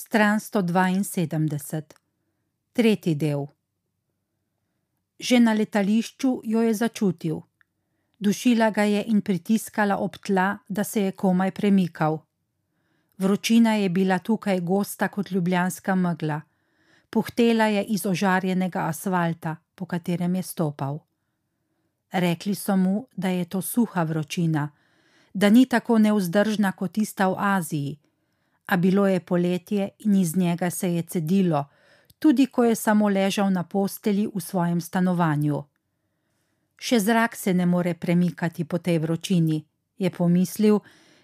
stran 172, tretji del. Že na letališču jo je začutil. Dušila ga je in pritiskala ob tla, da se je komaj premikal. Vročina je bila tukaj gosta kot ljubljanska megla. Puhtela je iz ožarjenega asfalta, po katerem je stopal. Rekli so mu, da je to suha vročina, da ni tako neuzdržna kot tista v Aziji, a bilo je poletje in iz njega se je cedilo, tudi ko je samo ležal na posteli v svojem stanovanju. Še zrak se ne more premikati po tej vročini, je pomislil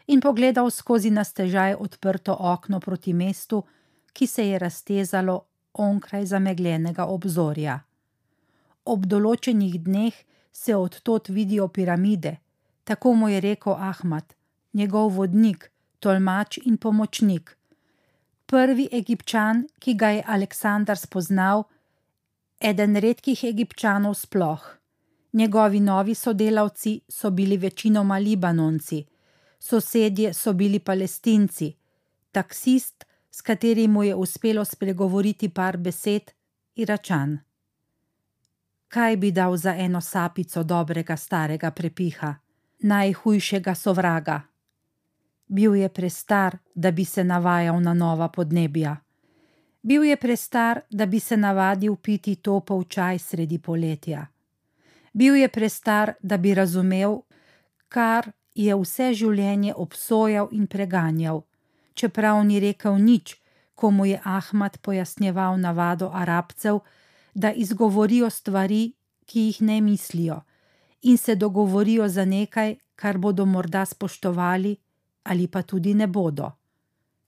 in pogledal skozi nastežaj odprto okno proti mestu, ki se je raztezalo onkraj zamegljenega obzorja. Ob določenih dneh se odtot vidijo piramide, tako mu je rekel Ahmad, njegov vodnik, tolmač in pomočnik. Prvi egipčan, ki ga je Aleksandar spoznal, eden redkih egipčanov sploh. Njegovi novi sodelavci so bili večinoma Libanonci, sosedje so bili Palestinci, taksist, s katerim mu je uspelo spregovoriti par besed, Iračan. Kaj bi dal za eno sapico dobrega starega prepiha, najhujšega sovraga? Bil je prestar, da bi se navajal na nova podnebja. Bil je prestar, da bi se navadil piti topov čaj sredi poletja. Bil je prestar, da bi razumel, kar je vse življenje obsojal in preganjal, čeprav ni rekel nič, ko mu je Ahmad pojasnjeval navado arabcev, da izgovorijo stvari, ki jih ne mislijo, in se dogovorijo za nekaj, kar bodo morda spoštovali, ali pa tudi ne bodo.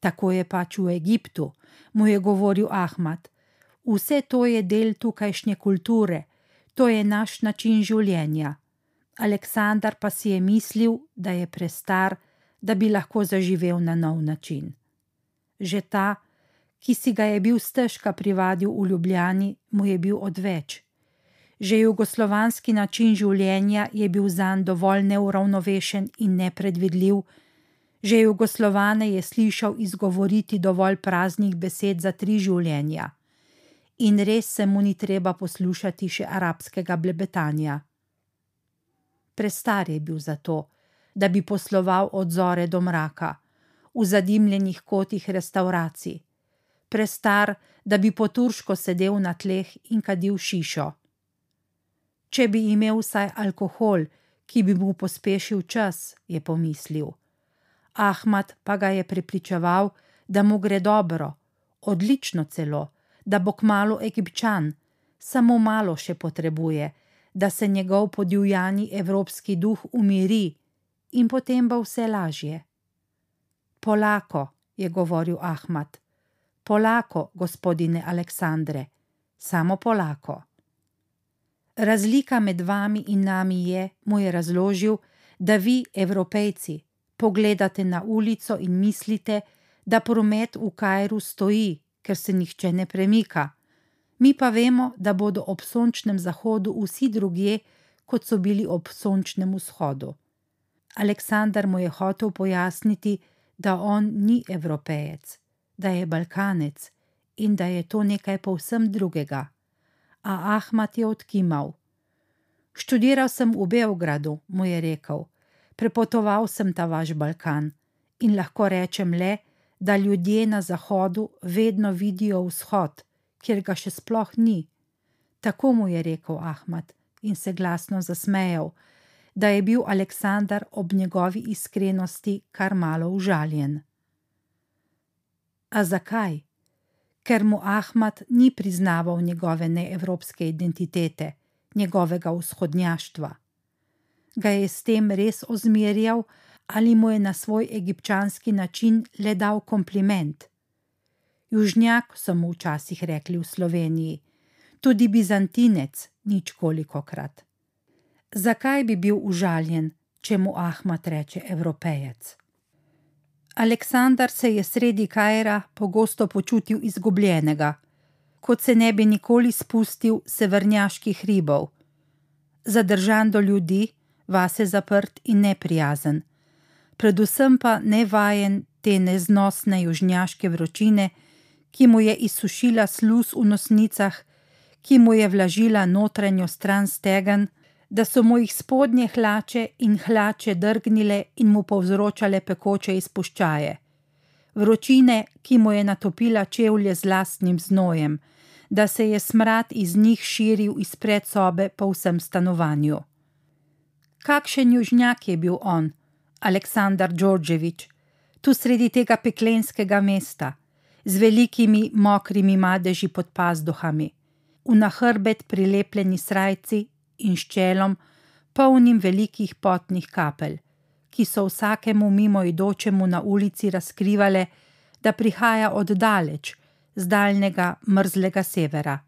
Tako je pač v Egiptu, mu je govoril Ahmad. Vse to je del tukajšnje kulture, to je naš način življenja. Aleksandar pa si je mislil, da je prestar, da bi lahko zaživel na nov način. Že ta, ki si ga je bil stežka privadil v Ljubljani, mu je bil odveč. Že jugoslovanski način življenja je bil zanj dovolj neuravnovešen in nepredvidljiv, že jugoslovane je slišal izgovoriti dovolj praznih besed za tri življenja. In res se mu ni treba poslušati še arabskega blebetanja. Prestar je bil za to, da bi posloval od zore do mraka, v zadimljenih kotih restauracij, prestar, da bi poturško sedel na tleh in kadil šišo. Če bi imel vsaj alkohol, ki bi mu pospešil čas, je pomislil. Ahmad pa ga je prepričeval, da mu gre dobro, odlično celo, da bo kmalo egipčan, samo malo še potrebuje, da se njegov podivjani evropski duh umiri in potem bo vse lažje. Polako, je govoril Ahmad, polako, gospodine Aleksandre, samo polako. Razlika med vami in nami je, mu je razložil, da vi, evropejci, pogledate na ulico in mislite, da promet v Kajru stoji, ker se nihče ne premika. Mi pa vemo, da bodo ob sončnem zahodu vsi drugje, kot so bili ob sončnem vzhodu. Aleksandar mu je hotel pojasniti, da on ni evropejec, da je balkanec in da je to nekaj povsem drugega. A Ahmad je odkimal. Študiral sem v Beogradu, mu je rekel prepotoval sem ta vaš Balkan in lahko rečem le, da ljudje na zahodu vedno vidijo vzhod, kjer ga še sploh ni. Tako mu je rekel Ahmad in se glasno zasmejal, da je bil Aleksandar ob njegovi iskrenosti kar malo užaljen. A zakaj? Ker mu Ahmad ni priznaval njegove neevropske identitete, njegovega vzhodnjaštva ga je s tem res ozmerjal ali mu je na svoj egipčanski način le dal kompliment. Južnjak so mu včasih rekli v Sloveniji, tudi bizantinec nič koliko krat. Zakaj bi bil užaljen, če mu Ahmad reče evropejec? Aleksandar se je sredi Kajra pogosto počutil izgubljenega, kot se ne bi nikoli spustil severnjaških ribov. Zadržan do ljudi, vase zaprt in neprijazen, predvsem pa nevajen te neznosne južnjaške vročine, ki mu je izsušila sluz v nosnicah, ki mu je vlažila notranjo stran stegen, da so mu jih spodnje hlače in hlače drgnile in mu povzročale pekoče izpuščaje. Vročine, ki mu je natopila čevlje z lastnim znojem, da se je smrad iz njih širil iz predsobe po vsem stanovanju. Kakšen južnjak je bil on, Aleksandar Đorđevič, tu sredi tega peklenskega mesta, z velikimi mokrimi madeži pod pazduhami, v nahrbet prilepljeni srajci in ščelom, polnim velikih potnih kapelj, ki so vsakemu mimoidočemu na ulici razkrivale, da prihaja od daleč, z daljnega mrzlega severa.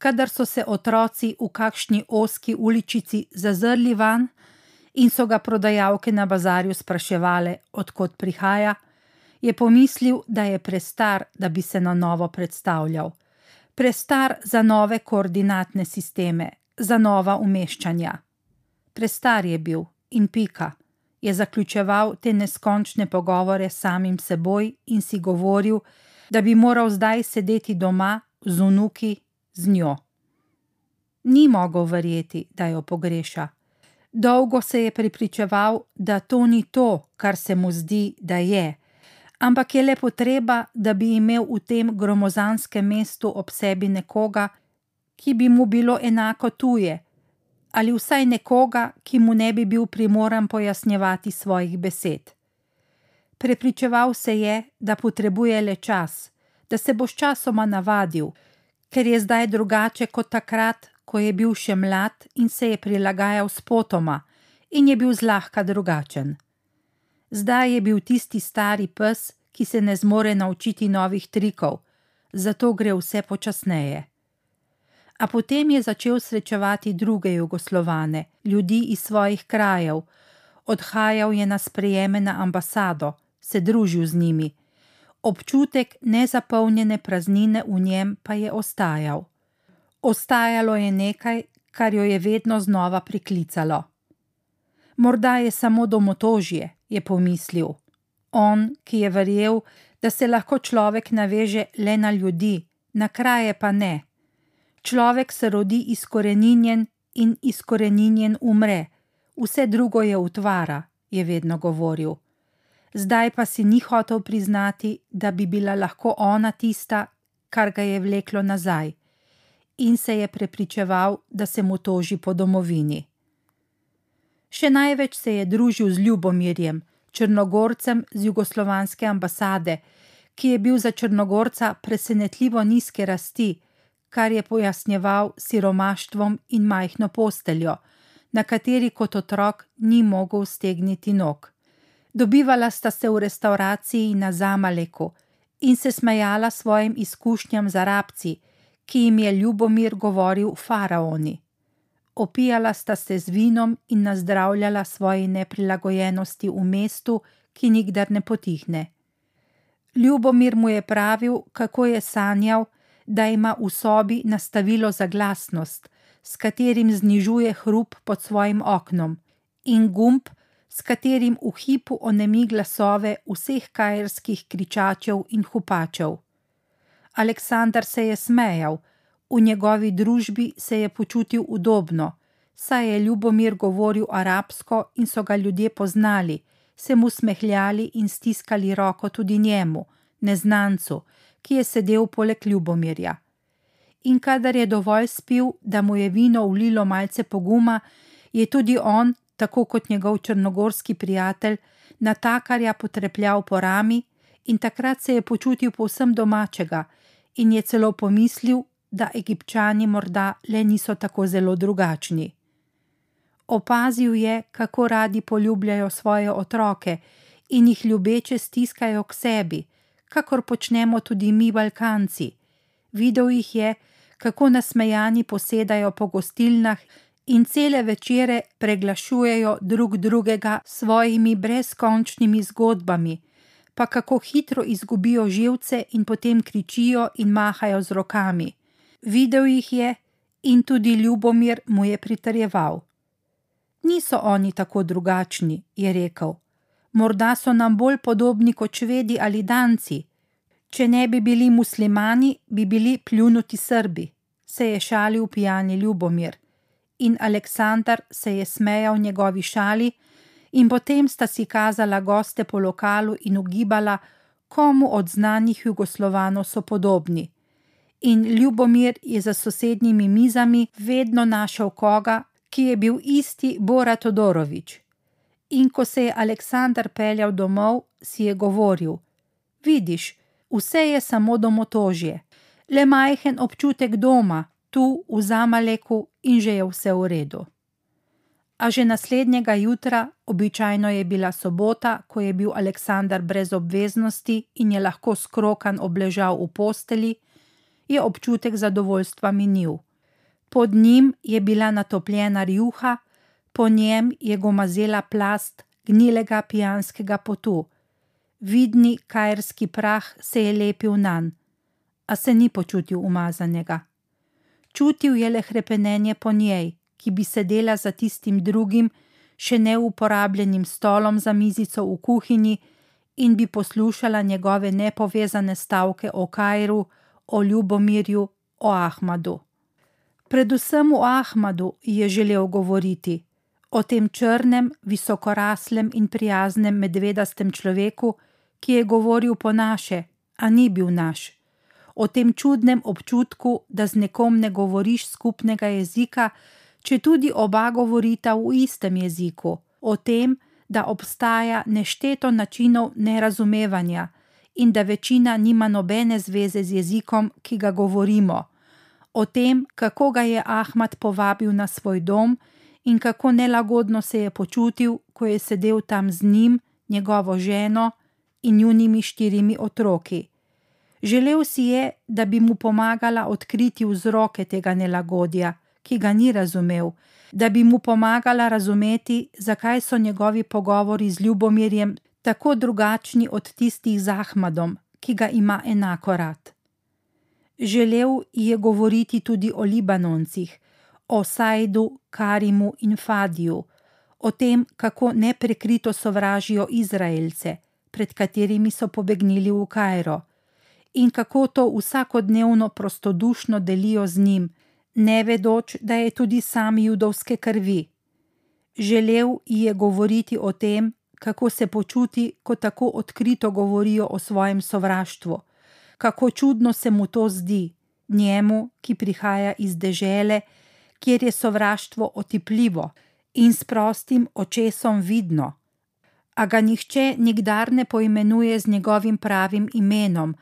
Kadar so se otroci v kakšni oski uličici zazrli van in so ga prodajalke na bazarju spraševale, odkot prihaja, je pomislil, da je prestar, da bi se na novo predstavljal, prestar za nove koordinatne sisteme, za nova umeščanja. Prestar je bil in pika, je zaključeval te neskončne pogovore s samim seboj in si govoril, da bi moral zdaj sedeti doma z unuki, z njo. Ni mogel verjeti, da jo pogreša. Dolgo se je pripričeval, da to ni to, kar se mu zdi, da je, ampak je le potreba, da bi imel v tem gromozanskem mestu ob sebi nekoga, ki bi mu bilo enako tuje, ali vsaj nekoga, ki mu ne bi bil primoran pojasnjevati svojih besed. Prepričeval se je, da potrebuje le čas, da se bo sčasoma navadil, ker je zdaj drugače kot takrat, ko je bil še mlad in se je prilagajal spotoma in je bil zlahka drugačen. Zdaj je bil tisti stari pes, ki se ne zmore naučiti novih trikov, zato gre vse počasneje a potem je začel srečevati druge jugoslovane, ljudi iz svojih krajev, odhajal je na sprejeme na ambasado, se družil z njimi. Občutek nezapolnjene praznine v njem pa je ostajal. Ostajalo je nekaj, kar jo je vedno znova priklicalo. Morda je samo domotožje, je pomislil. On, ki je verjel, da se lahko človek naveže le na ljudi, na kraje pa ne. Človek se rodi izkoreninjen in izkoreninjen umre, vse drugo je utvara, je vedno govoril. Zdaj pa si ni hotel priznati, da bi bila lahko ona tista, kar ga je vleklo nazaj, in se je prepričeval, da se mu toži po domovini. Še največ se je družil z Ljubomirjem, črnogorcem z jugoslovanske ambasade, ki je bil za črnogorca presenetljivo nizke rasti kar je pojasnjeval siromaštvom in majhno posteljo, na kateri kot otrok ni mogel stegniti nog. Dobivala sta se v restauraciji na Zamaleku in se smejala svojim izkušnjam za rabci, ki jim je Ljubomir govoril faraoni. Opijala sta se z vinom in nazdravljala svoje neprilagojenosti v mestu, ki nikdar ne potihne. Ljubomir mu je pravil, kako je sanjal, da ima v sobi nastavilo za glasnost, s katerim znižuje hrup pod svojim oknom, in gumb, s katerim v hipu onemi glasove vseh kajerskih kričačev in hupačev. Aleksandar se je smejal, v njegovi družbi se je počutil udobno, saj je Ljubomir govoril arabsko in so ga ljudje poznali, se mu smehljali in stiskali roko tudi njemu, neznancu, ki je sedel poleg Ljubomirja. In kadar je dovolj spil, da mu je vino ulilo malce poguma, je tudi on, tako kot njegov črnogorski prijatelj, natakarja potrepljal po rami in takrat se je počutil povsem domačega in je celo pomislil, da egipčani morda le niso tako zelo drugačni. Opazil je, kako radi poljubljajo svoje otroke in jih ljubeče stiskajo k sebi, kakor počnemo tudi mi, Balkanci. Videl jih je, kako nasmejani posedajo po gostilnah in cele večere preglašujejo drug drugega s svojimi brezkončnimi zgodbami, pa kako hitro izgubijo živce in potem kričijo in mahajo z rokami. Videl jih je in tudi Ljubomir mu je pritrjeval. Niso oni tako drugačni, je rekel morda so nam bolj podobni kot švedi ali danci. Če ne bi bili muslimani, bi bili pljunuti Srbi, se je šalil pijani Ljubomir. In Aleksandar se je smejal njegovi šali, in potem sta si kazala goste po lokalu in ugibala, komu od znanih Jugoslovanov so podobni. In Ljubomir je za sosednjimi mizami vedno našel koga, ki je bil isti Bora Todorovič. In ko se je Aleksandar peljal domov, si je govoril: Vidiš, vse je samo domotožje, le majhen občutek doma, tu v Zamaleku in že je vse v redu. A že naslednjega jutra, običajno je bila sobota, ko je bil Aleksandar brez obveznosti in je lahko skrokan obležal v posteli, je občutek zadovoljstva minil. Pod njim je bila natopljena rjuha, po njem je gomazela plast gnilega pijanskega potu. Vidni kajerski prah se je lepil nan, a se ni počutil umazanega. Čutil je le hrepenenje po njej, ki bi sedela za tistim drugim, še neuporabljenim stolom za mizico v kuhinji in bi poslušala njegove nepovezane stavke o Kajru, o Ljubomirju, o Ahmadu. Predvsem o Ahmadu je želel govoriti, o tem črnem, visokoraslem in prijaznem medvedastem človeku, ki je govoril po naše, a ni bil naš. O tem čudnem občutku, da z nekom ne govoriš skupnega jezika, če tudi oba govorita v istem jeziku, o tem, da obstaja nešteto načinov nerazumevanja in da večina nima nobene zveze z jezikom, ki ga govorimo, o tem, kako ga je Ahmad povabil na svoj dom in kako nelagodno se je počutil, ko je sedel tam z njim, njegovo ženo in njunimi štirimi otroki. Želel si je, da bi mu pomagala odkriti vzroke tega nelagodja, ki ga ni razumel, da bi mu pomagala razumeti, zakaj so njegovi pogovori z Ljubomirjem tako drugačni od tistih z Ahmadom, ki ga ima enako rad. Želel je govoriti tudi o Libanoncih, o Sajdu, Karimu in Fadiju, o tem, kako neprekrito sovražijo Izraelce, pred katerimi so pobegnili v Kajro, in kako to vsakodnevno prostodušno delijo z njim, ne vedoč, da je tudi sam judovske krvi. Želel je govoriti o tem, kako se počuti, ko tako odkrito govorijo o svojem sovraštvu, kako čudno se mu to zdi, njemu, ki prihaja iz dežele, kjer je sovraštvo otipljivo in s prostim očesom vidno, a ga nihče nikdar ne poimenuje z njegovim pravim imenom,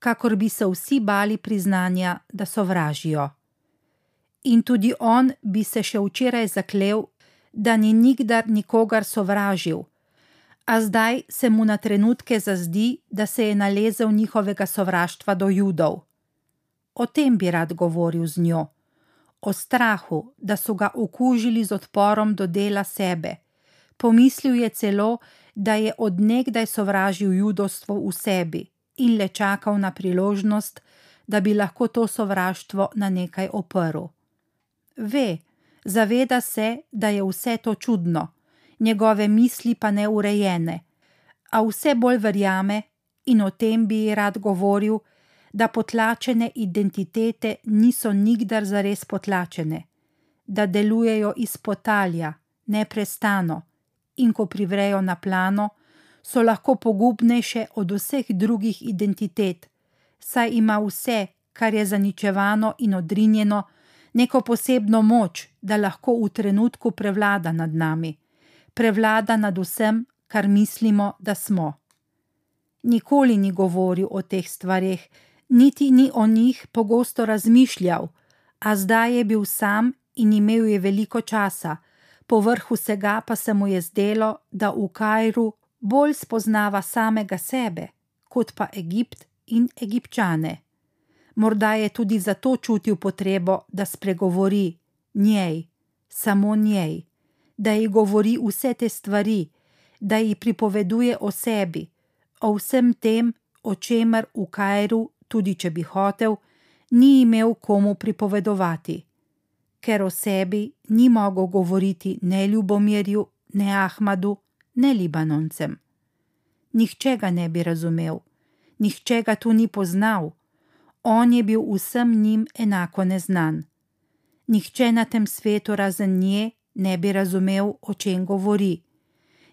kakor bi se vsi bali priznanja, da sovražijo. In tudi on bi se še včeraj zaklel, da ni nikdar nikogar sovražil, a zdaj se mu na trenutke zazdi, da se je nalezel njihovega sovraštva do judov. O tem bi rad govoril z njo, o strahu, da so ga okužili z odporom do dela sebe. Pomislil je celo, da je odnegdaj sovražil judovstvo v sebi in le čakal na priložnost, da bi lahko to sovraštvo na nekaj oprl. Ve, zaveda se, da je vse to čudno, njegove misli pa neurejene, a vse bolj verjame in o tem bi rad govoril, da potlačene identitete niso nikdar zares potlačene, da delujejo iz potalja, neprestano, in ko privrejo na plano, so lahko pogubnejše od vseh drugih identitet, saj ima vse, kar je zaničevano in odrinjeno, neko posebno moč, da lahko v trenutku prevlada nad nami prevlada nad vsem, kar mislimo, da smo. Nikoli ni govoril o teh stvarih, niti ni o njih pogosto razmišljal, a zdaj je bil sam in imel je veliko časa, povrh vsega pa se mu je zdelo, da v Kajru bolj spoznava samega sebe, kot pa Egipt in egipčane. Morda je tudi zato čutil potrebo, da spregovori njej, samo njej da ji govori vse te stvari, da ji pripoveduje o sebi, o vsem tem, o čemer v Kajru, tudi če bi hotel, ni imel komu pripovedovati, ker o sebi ni mogel govoriti ne Ljubomirju, ne Ahmadu, ne Libanoncem. Nihče ga ne bi razumel, nihče ga tu ni poznal. On je bil vsem njim enako neznan. Nihče na tem svetu razen nje ne bi razumel, o čem govori.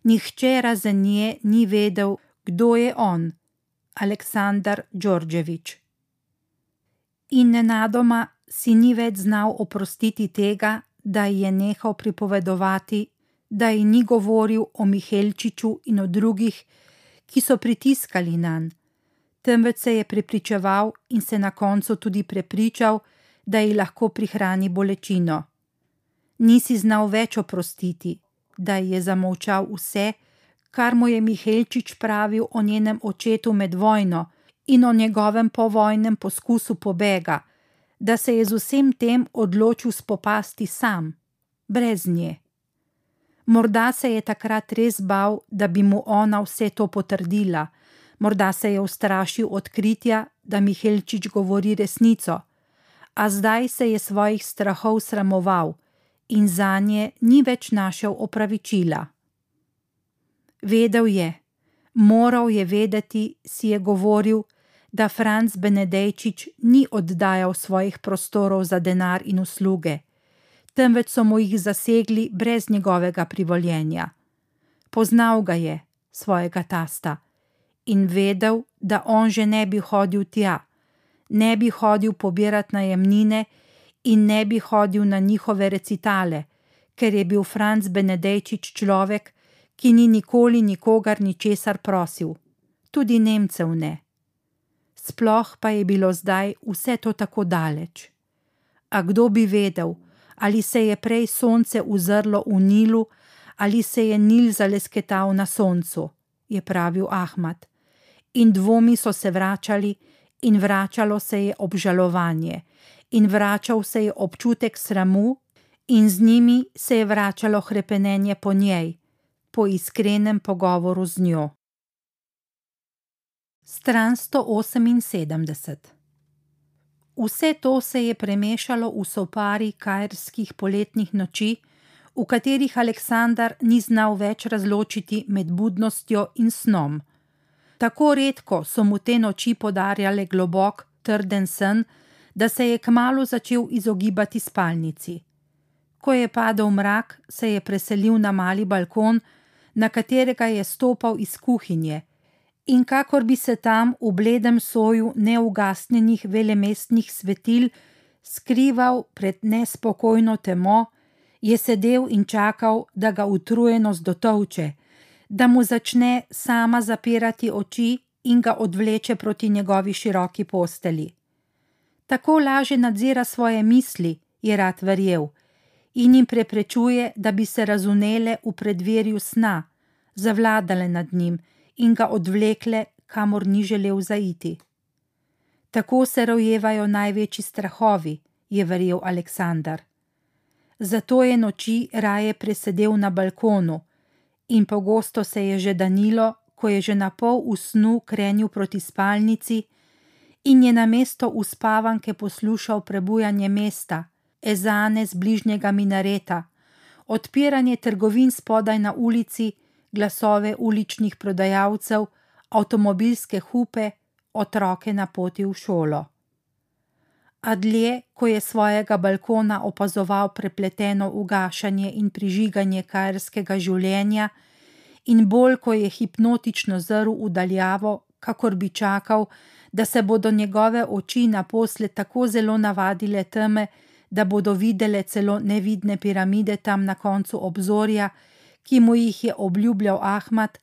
Nihče razen nje ni vedel, kdo je on, Aleksandar Đorđević. In nenadoma si ni več znal oprostiti tega, da je nehal pripovedovati, da ji ni govoril o Mihelčiču in o drugih, ki so pritiskali nanj, temveč se je prepričeval in se na koncu tudi prepričal, da ji lahko prihrani bolečino. Nisi znal več oprostiti, da ji je zamolčal vse, kar mu je Mihelčič pravil o njenem očetu med vojno in o njegovem povojnem poskusu pobega, da se je z vsem tem odločil spopasti sam, brez nje. Morda se je takrat res bal, da bi mu ona vse to potrdila, morda se je ustrašil odkritja, da Mihelčič govori resnico, a zdaj se je svojih strahov sramoval in za nje ni več našel opravičila. Vedel je, moral je vedeti, si je govoril, da Franz Benedejčič ni oddajal svojih prostorov za denar in usluge, temveč so mu jih zasegli brez njegovega privoljenja. Poznal ga je, svojega tasta, in vedel, da on že ne bi hodil tja, ne bi hodil pobirati najemnine in ne bi hodil na njihove recitale, ker je bil Franz Benedejčič človek, ki ni nikoli nikogar ničesar prosil, tudi Nemcev ne. Sploh pa je bilo zdaj vse to tako daleč. A kdo bi vedel, ali se je prej sonce uzrlo v Nilu, ali se je Nil zalesketal na soncu, je pravil Ahmad. In dvomi so se vračali, in vračalo se je obžalovanje, in vračal se je občutek sramu, in z njimi se je vračalo krepenenje po njej, po iskrenem pogovoru z njo. Stran 178. Vse to se je premešalo v sopari kajerskih poletnih noči, v katerih Aleksandar ni znal več razločiti med budnostjo in snom. Tako redko so mu te noči podarjale globok, trden sen, da se je kmalo začel izogibati spalnici. Ko je padel mrak, se je preselil na mali balkon, na katerega je stopal iz kuhinje in kakor bi se tam v bledem soju neugasnjenih velemestnih svetil skrival pred nespokojno temo, je sedel in čakal, da ga utrujenost dotovče, da mu začne sama zapirati oči in ga odvleče proti njegovi široki posteli. Tako laže nadzira svoje misli, je rad verjel, in jim preprečuje, da bi se razunele v predverju sna, zavladale nad njim in ga odvlekle, kamor ni želel zaiti. Tako se rojevajo največji strahovi, je verjel Aleksandar. Zato je noči raje presedel na balkonu in pogosto se je že danilo, ko je že na pol v snu krenil proti spalnici in je na mesto uspavanke poslušal prebujanje mesta, ezane z bližnjega minareta, odpiranje trgovin spodaj na ulici, glasove uličnih prodajalcev, avtomobilske hupe, otroke na poti v šolo. A dlje, ko je svojega balkona opazoval prepleteno ugašanje in prižiganje kajerskega življenja, in bolj, ko je hipnotično zrl v daljavo, kakor bi čakal, da se bodo njegove oči naposled tako zelo navadile teme, da bodo videle celo nevidne piramide tam na koncu obzorja, ki mu jih je obljubljal Ahmad,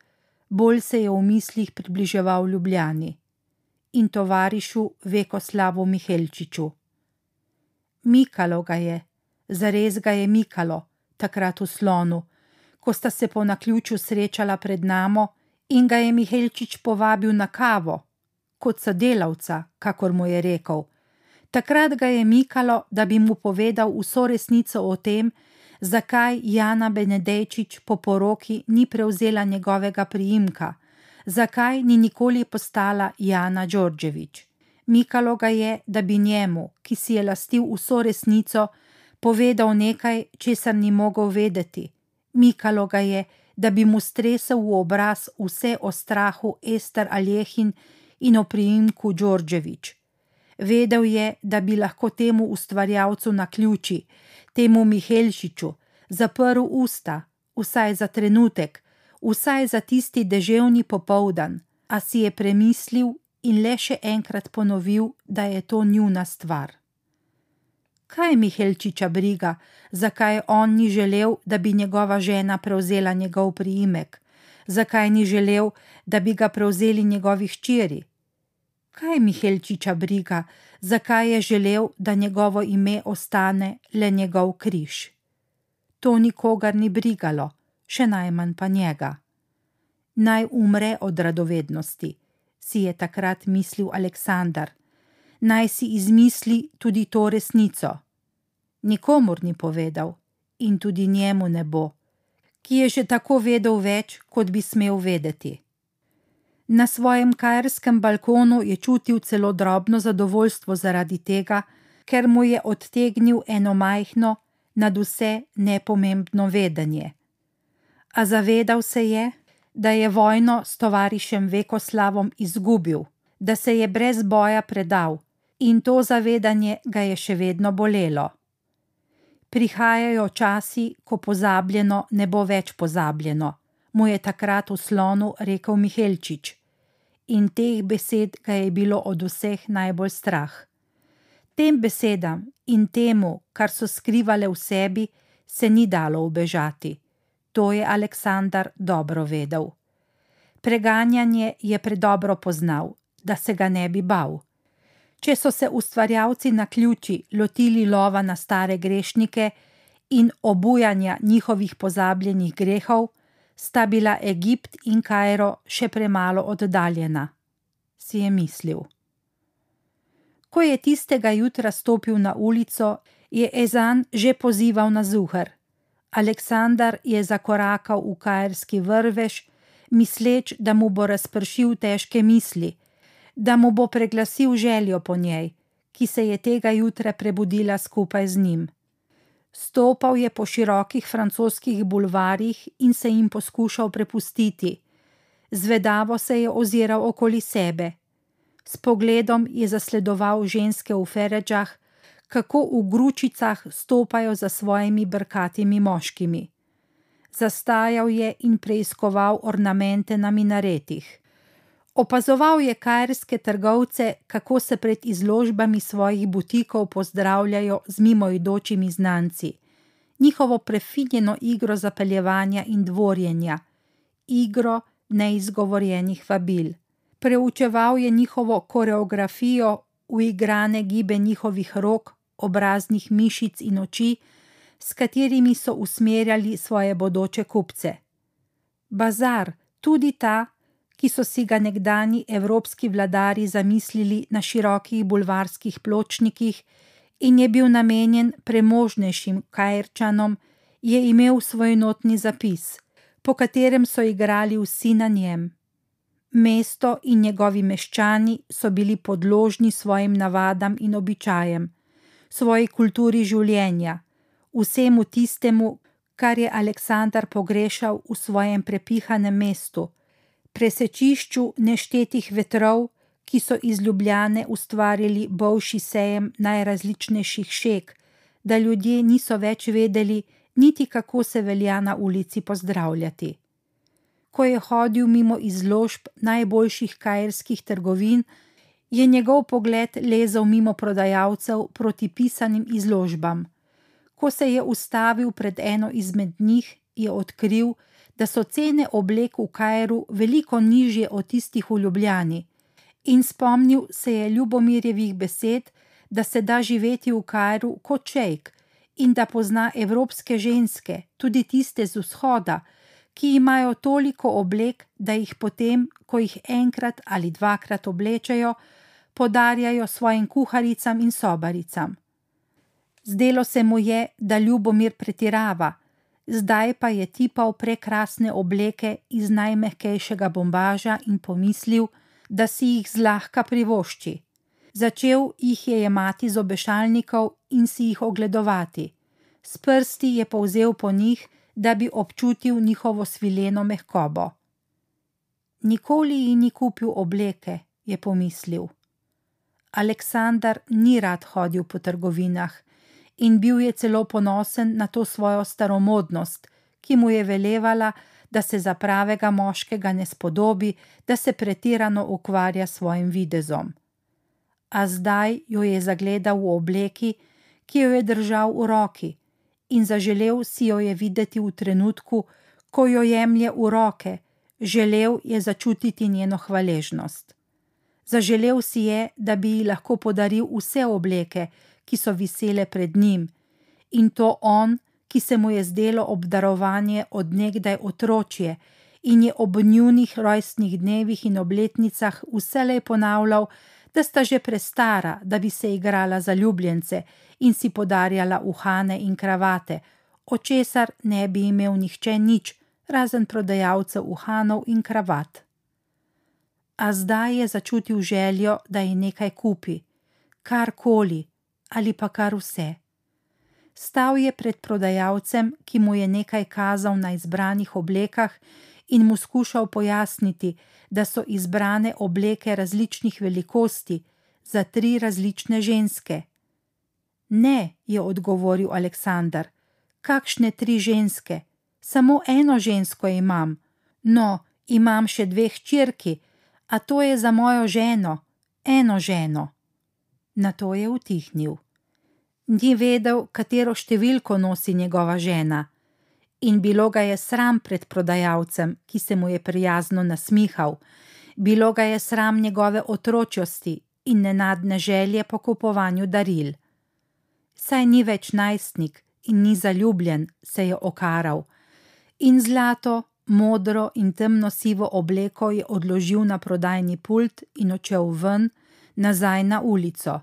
bolj se je v mislih približeval Ljubljani in tovarišu Vekoslavu Mihelčiču. Mikalo ga je, zares ga je mikalo, takrat v slonu, ko sta se po naključju srečala pred namo in ga je Mihelčič povabil na kavo, kot sodelavca, kakor mu je rekel. Takrat ga je mikalo, da bi mu povedal vso resnico o tem, zakaj Jana Benedejčič po poroki ni prevzela njegovega priimka, zakaj ni nikoli postala Jana Đorđević. Mikalo ga je, da bi njemu, ki si je lastil vso resnico, povedal nekaj, česar ni mogel vedeti. Mikalo ga je, da bi mu stresel v obraz vse o strahu Ester Aljehin in o priimku Đorđević. Vedel je, da bi lahko temu ustvarjalcu na ključi, temu Mihelšiču, zaprl usta, vsaj za trenutek, vsaj za tisti deževni popoldan, a si je premislil in le še enkrat ponovil, da je to njuna stvar. Kaj Mihelčiča briga, zakaj on ni želel, da bi njegova žena prevzela njegov priimek, zakaj ni želel, da bi ga prevzeli njegovi hčeri? Kaj Mihelčiča briga, zakaj je želel, da njegovo ime ostane le njegov križ? To nikogar ni brigalo, še najmanj pa njega. Naj umre od radovednosti, si je takrat mislil Aleksandar, naj si izmisli tudi to resnico. Nikomur ni povedal in tudi njemu ne bo, ki je že tako vedel več, kot bi smel vedeti. Na svojem kajerskem balkonu je čutil celo drobno zadovoljstvo zaradi tega, ker mu je odtegnil eno majhno, nad vse nepomembno vedenje. A zavedal se je, da je vojno s tovarišem Vekoslavom izgubil, da se je brez boja predal, in to zavedanje ga je še vedno bolelo. Prihajajo časi, ko pozabljeno ne bo več pozabljeno, mu je takrat v slonu rekel Mihelčič. In teh besed ga je bilo od vseh najbolj strah. Tem besedam in temu, kar so skrivale v sebi, se ni dalo ubežati. To je Aleksandar dobro vedel. Preganjanje je predobro poznal, da se ga ne bi bal. Če so se ustvarjalci na ključi lotili lova na stare grešnike in obujanja njihovih pozabljenih grehov, sta bila Egipt in Kajro še premalo oddaljena, si je mislil. Ko je tistega jutra stopil na ulico, je Ezan že pozival na zuhar. Aleksandar je zakorakal v kajerski vrvež, misleč, da mu bo razpršil težke misli, da mu bo preglasil željo po njej, ki se je tega jutra prebudila skupaj z njim. Stopal je po širokih francoskih bulvarjih in se jim poskušal prepustiti. Zvedavo se je oziral okoli sebe. S pogledom je zasledoval ženske v feređah, kako v gručicah stopajo za svojimi brkatimi moškimi. Zastajal je in preiskoval ornamente na minaretih. Opazoval je kajerske trgovce, kako se pred izložbami svojih butikov pozdravljajo z mimoidočimi znanci, njihovo prefinjeno igro zapeljevanja in dvorjenja, igro neizgovorjenih vabil. Preučeval je njihovo koreografijo, uigrane gibe njihovih rok, obraznih mišic in oči, s katerimi so usmerjali svoje bodoče kupce. Bazar, tudi ta, ki so si ga nekdani evropski vladari zamislili na širokih bulvarskih pločnikih in je bil namenjen premožnejšim kajrčanom, je imel svoj notni zapis, po katerem so igrali vsi na njem. Mesto in njegovi meščani so bili podložni svojim navadam in običajem, svoji kulturi življenja, vsemu tistemu, kar je Aleksandar pogrešal v svojem prepihanem mestu, presečišču neštetih vetrov, ki so iz Ljubljane ustvarili bolšji sejem najrazličnejših šek, da ljudje niso več vedeli, niti kako se velja na ulici pozdravljati. Ko je hodil mimo izložb najboljših kajerskih trgovin, je njegov pogled lezel mimo prodajalcev proti pisanim izložbam. Ko se je ustavil pred eno izmed njih, je odkril, da so cene oblek v Kajru veliko nižje od tistih v Ljubljani, in spomnil se je Ljubomirjevih besed, da se da živeti v Kajru kot čejk in da pozna evropske ženske, tudi tiste z vzhoda, ki imajo toliko oblek, da jih potem, ko jih enkrat ali dvakrat oblečejo, podarjajo svojim kuharicam in sobaricam. Zdelo se mu je, da Ljubomir pretirava, zdaj pa je tipal prekrasne obleke iz najmehkejšega bombaža in pomislil, da si jih zlahka privošči. Začel jih je jemati z obešalnikov in si jih ogledovati. S prsti je povzel po njih, da bi občutil njihovo svileno mehkobo. Nikoli ji ni kupil obleke, je pomislil. Aleksandar ni rad hodil po trgovinah in bil je celo ponosen na to svojo staromodnost, ki mu je velevala, da se za pravega moškega ne spodobi, da se pretirano ukvarja s svojim videzom. A zdaj jo je zagledal v obleki, ki jo je držal v roki, in zaželel si jo je videti v trenutku, ko jo jemlje v roke, želel je začutiti njeno hvaležnost. Zaželel si je, da bi ji lahko podaril vse obleke, ki so visele pred njim, in to on, ki se mu je zdelo obdarovanje odnegdaj otročje in je ob njunih rojstnih dnevih in obletnicah vselej ponavljal, da sta že prestara, da bi se igrala za ljubljence in si podarjala uhane in kravate, o česar ne bi imel nihče nič, razen prodajalcev uhanov in kravat. A zdaj je začutil željo, da ji nekaj kupi, karkoli ali pa kar vse. Stal je pred prodajalcem, ki mu je nekaj kazal na izbranih oblekah in mu skušal pojasniti, da so izbrane obleke različnih velikosti za tri različne ženske. Ne, je odgovoril Aleksandar, kakšne tri ženske, samo eno žensko imam. No, imam še dve hčerki, a to je za mojo ženo, eno ženo. Na to je utihnil. Ni vedel, katero številko nosi njegova žena, in bilo ga je sram pred prodajalcem, ki se mu je prijazno nasmihal, bilo ga je sram njegove otročjosti in nenadne želje po kupovanju daril. Saj ni več najstnik in ni zaljubljen, se je okaral, in zlato, modro in temno sivo obleko je odložil na prodajni pult in odšel ven, nazaj na ulico.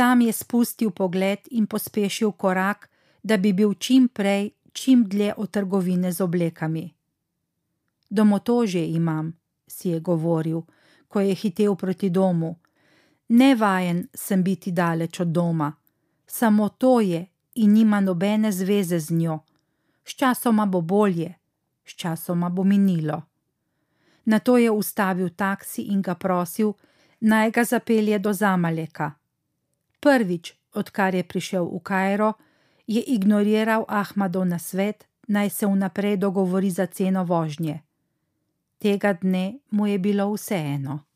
Tam je spustil pogled in pospešil korak, da bi bil čim prej, čim dlje od trgovine z oblekami. Domotožje imam, si je govoril, ko je hitel proti domu. Nevajen sem biti daleč od doma, samo to je in nima nobene zveze z njo. Sčasoma bo bolje, sčasoma bo minilo. Na to je ustavil taksi in ga prosil, naj ga zapelje do Zamaleka. Prvič, odkar je prišel v Kajro, je ignoriral Ahmadov na svet, naj se vnaprej dogovori za ceno vožnje. Tega dne mu je bilo vseeno.